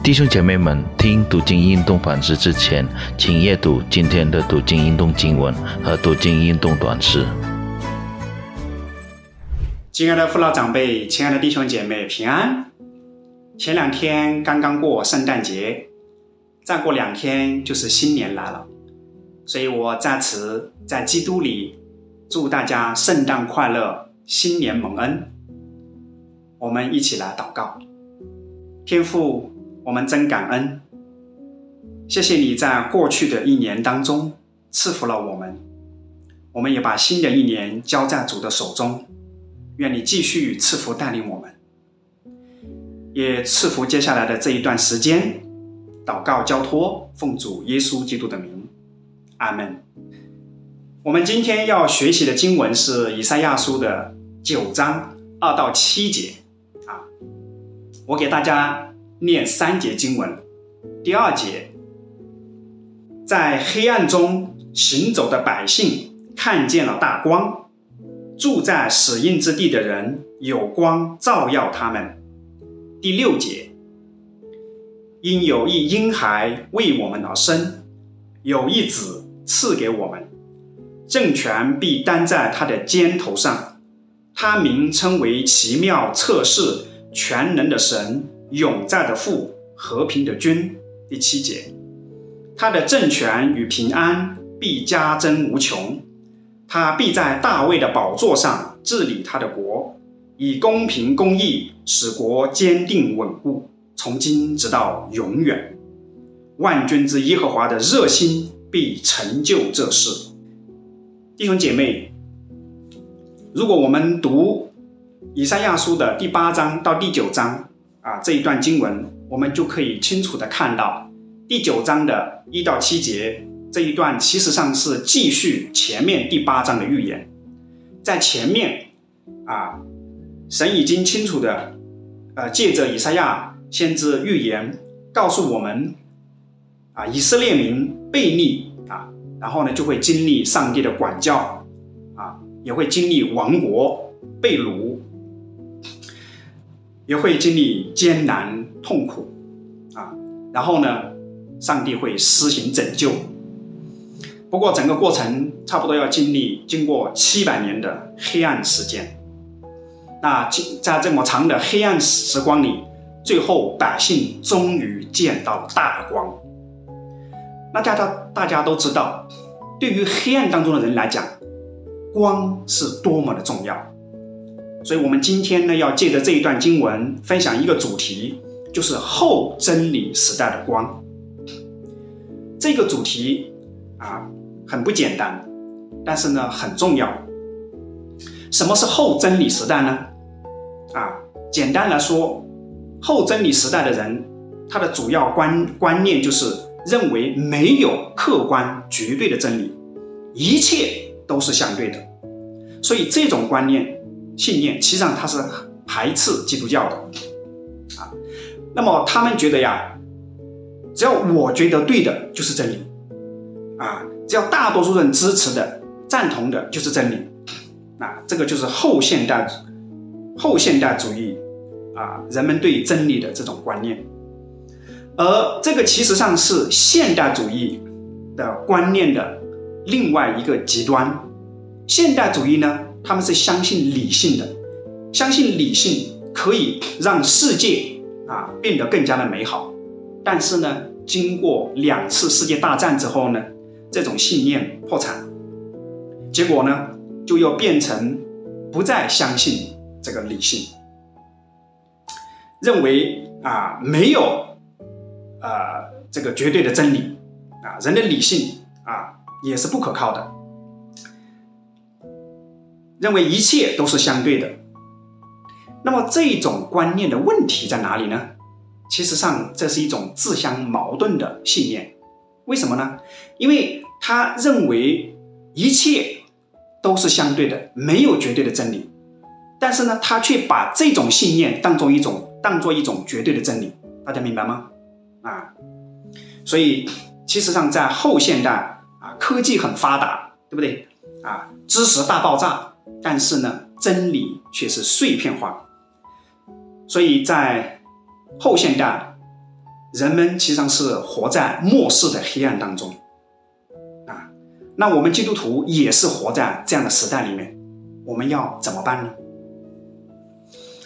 弟兄姐妹们，听读经运动反思之前，请阅读今天的读经运动经文和读经运动短诗。亲爱的父老长辈，亲爱的弟兄姐妹，平安！前两天刚刚过圣诞节，再过两天就是新年来了，所以我在此在基督里祝大家圣诞快乐，新年蒙恩。我们一起来祷告，天父。我们真感恩，谢谢你在过去的一年当中赐福了我们，我们也把新的一年交在主的手中，愿你继续赐福带领我们，也赐福接下来的这一段时间。祷告交托，奉主耶稣基督的名，阿门。我们今天要学习的经文是以赛亚书的九章二到七节啊，我给大家。念三节经文，第二节，在黑暗中行走的百姓看见了大光，住在死荫之地的人有光照耀他们。第六节，因有一婴孩为我们而生，有一子赐给我们，政权必担在他的肩头上，他名称为奇妙测试全能的神。永在的父，和平的君。第七节，他的政权与平安必加增无穷，他必在大卫的宝座上治理他的国，以公平公义使国坚定稳固，从今直到永远。万军之耶和华的热心必成就这事。弟兄姐妹，如果我们读以赛亚书的第八章到第九章。啊，这一段经文，我们就可以清楚的看到第九章的一到七节这一段，其实上是继续前面第八章的预言。在前面啊，神已经清楚的，呃，借着以赛亚先知预言，告诉我们，啊，以色列民背逆啊，然后呢，就会经历上帝的管教，啊，也会经历亡国被掳。也会经历艰难痛苦，啊，然后呢，上帝会施行拯救。不过整个过程差不多要经历经过七百年的黑暗时间。那在这么长的黑暗时光里，最后百姓终于见到了大光。那大家大家都知道，对于黑暗当中的人来讲，光是多么的重要。所以，我们今天呢，要借着这一段经文分享一个主题，就是后真理时代的光。这个主题啊，很不简单，但是呢，很重要。什么是后真理时代呢？啊，简单来说，后真理时代的人，他的主要观观念就是认为没有客观绝对的真理，一切都是相对的。所以，这种观念。信念，实际上他是排斥基督教的，啊，那么他们觉得呀，只要我觉得对的就是真理，啊，只要大多数人支持的、赞同的就是真理，啊，这个就是后现代后现代主义啊，人们对真理的这种观念，而这个其实上是现代主义的观念的另外一个极端，现代主义呢。他们是相信理性的，相信理性可以让世界啊变得更加的美好。但是呢，经过两次世界大战之后呢，这种信念破产，结果呢就又变成不再相信这个理性，认为啊没有啊这个绝对的真理啊，人的理性啊也是不可靠的。认为一切都是相对的，那么这种观念的问题在哪里呢？其实上，这是一种自相矛盾的信念。为什么呢？因为他认为一切都是相对的，没有绝对的真理。但是呢，他却把这种信念当做一种当做一种绝对的真理。大家明白吗？啊，所以其实上在后现代啊，科技很发达，对不对？啊，知识大爆炸。但是呢，真理却是碎片化，所以在后现代人们其实上是活在末世的黑暗当中，啊，那我们基督徒也是活在这样的时代里面，我们要怎么办呢？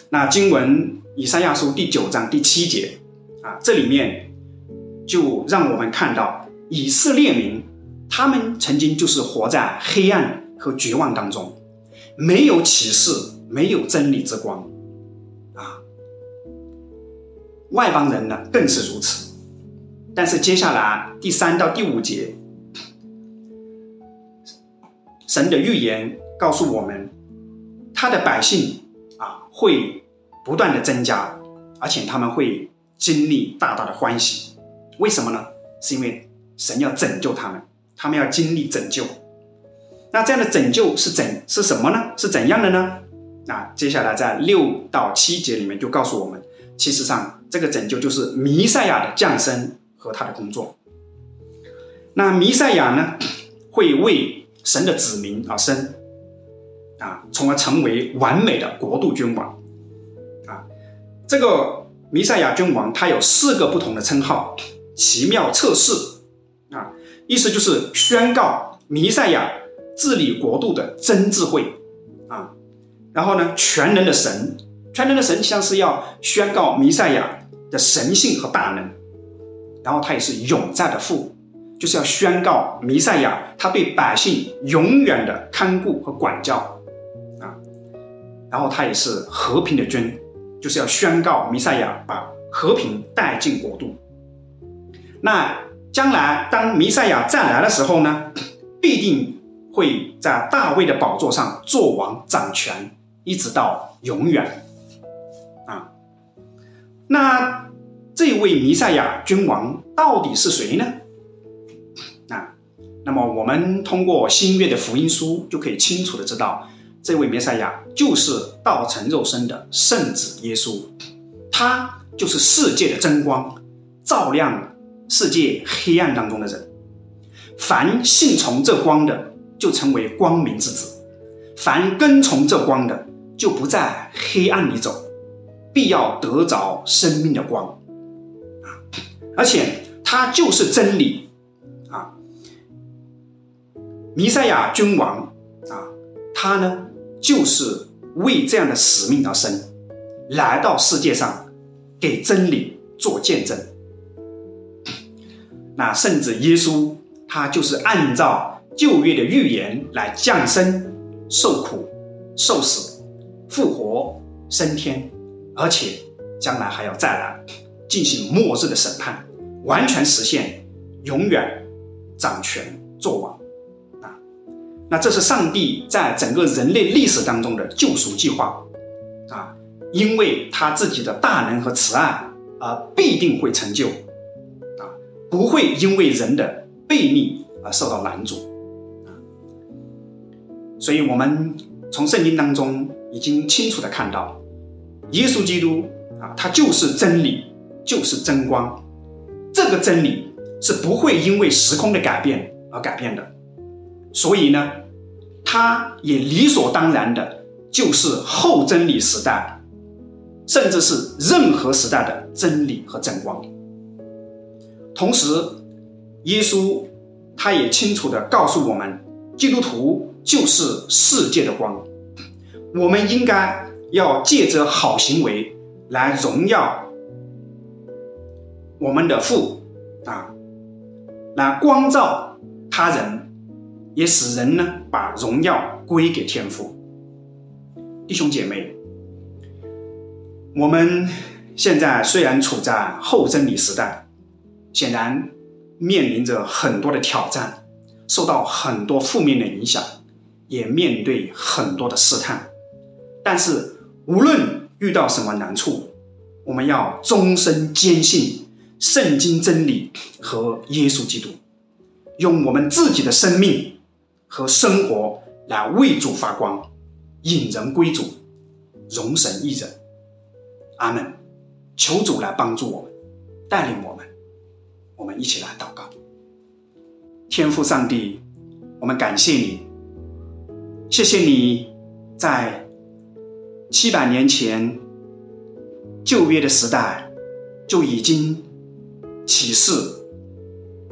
那经文以赛亚书第九章第七节，啊，这里面就让我们看到以色列民，他们曾经就是活在黑暗和绝望当中，没有启示，没有真理之光。啊外邦人呢更是如此，但是接下来第三到第五节，神的预言告诉我们，他的百姓啊会不断的增加，而且他们会经历大大的欢喜。为什么呢？是因为神要拯救他们，他们要经历拯救。那这样的拯救是怎是什么呢？是怎样的呢？那接下来在六到七节里面就告诉我们。其实上，这个拯救就是弥赛亚的降生和他的工作。那弥赛亚呢，会为神的子民而生，啊，从而成为完美的国度君王。啊，这个弥赛亚君王他有四个不同的称号：奇妙测试，啊，意思就是宣告弥赛亚治理国度的真智慧，啊，然后呢，全能的神。全能的神像是要宣告弥赛亚的神性和大能，然后他也是永在的父，就是要宣告弥赛亚他对百姓永远的看顾和管教啊，然后他也是和平的君，就是要宣告弥赛亚把和平带进国度。那将来当弥赛亚再来的时候呢，必定会在大卫的宝座上做王掌权，一直到永远。啊那这位弥赛亚君王到底是谁呢？啊，那么我们通过新约的福音书就可以清楚的知道，这位弥赛亚就是道成肉身的圣子耶稣，他就是世界的真光，照亮世界黑暗当中的人。凡信从这光的，就成为光明之子；凡跟从这光的，就不在黑暗里走。必要得着生命的光，啊！而且他就是真理，啊！弥赛亚君王，啊，他呢就是为这样的使命而生，来到世界上给真理做见证。那甚至耶稣，他就是按照旧约的预言来降生、受苦、受死、复活、升天。而且将来还要再来进行末日的审判，完全实现永远掌权作王啊！那这是上帝在整个人类历史当中的救赎计划啊！因为他自己的大能和慈爱而必定会成就啊，不会因为人的悖逆而受到拦阻！所以我们从圣经当中已经清楚的看到。耶稣基督啊，他就是真理，就是真光。这个真理是不会因为时空的改变而改变的，所以呢，他也理所当然的就是后真理时代，甚至是任何时代的真理和真光。同时，耶稣他也清楚的告诉我们，基督徒就是世界的光，我们应该。要借着好行为来荣耀我们的父啊，来光照他人，也使人呢把荣耀归给天父。弟兄姐妹，我们现在虽然处在后真理时代，显然面临着很多的挑战，受到很多负面的影响，也面对很多的试探，但是。无论遇到什么难处，我们要终身坚信圣经真理和耶稣基督，用我们自己的生命和生活来为主发光，引人归主，容神一人。阿门。求主来帮助我们，带领我们。我们一起来祷告。天父上帝，我们感谢你，谢谢你在。七百年前，旧约的时代就已经启示，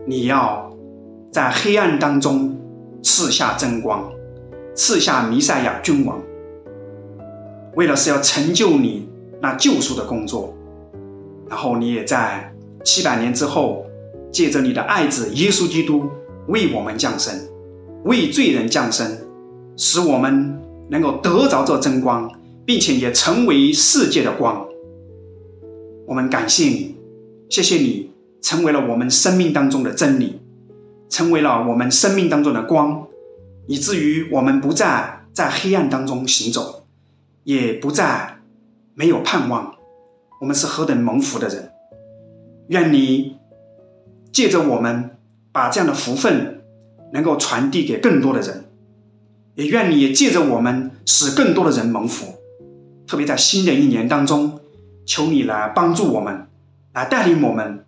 你要在黑暗当中赐下真光，赐下弥赛亚君王。为了是要成就你那救赎的工作，然后你也在七百年之后，借着你的爱子耶稣基督为我们降生，为罪人降生，使我们能够得着这真光，并且也成为世界的光。我们感谢你，谢谢你成为了我们生命当中的真理，成为了我们生命当中的光，以至于我们不再在黑暗当中行走。也不再没有盼望，我们是何等蒙福的人！愿你借着我们，把这样的福分能够传递给更多的人，也愿你借着我们，使更多的人蒙福。特别在新的一年当中，求你来帮助我们，来带领我们，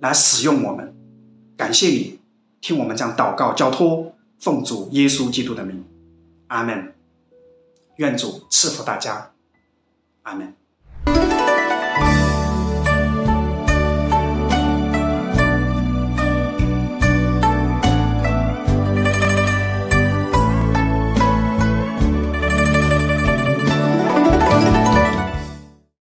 来使用我们。感谢你，听我们这样祷告交托，奉主耶稣基督的名，阿门。愿主赐福大家，阿门。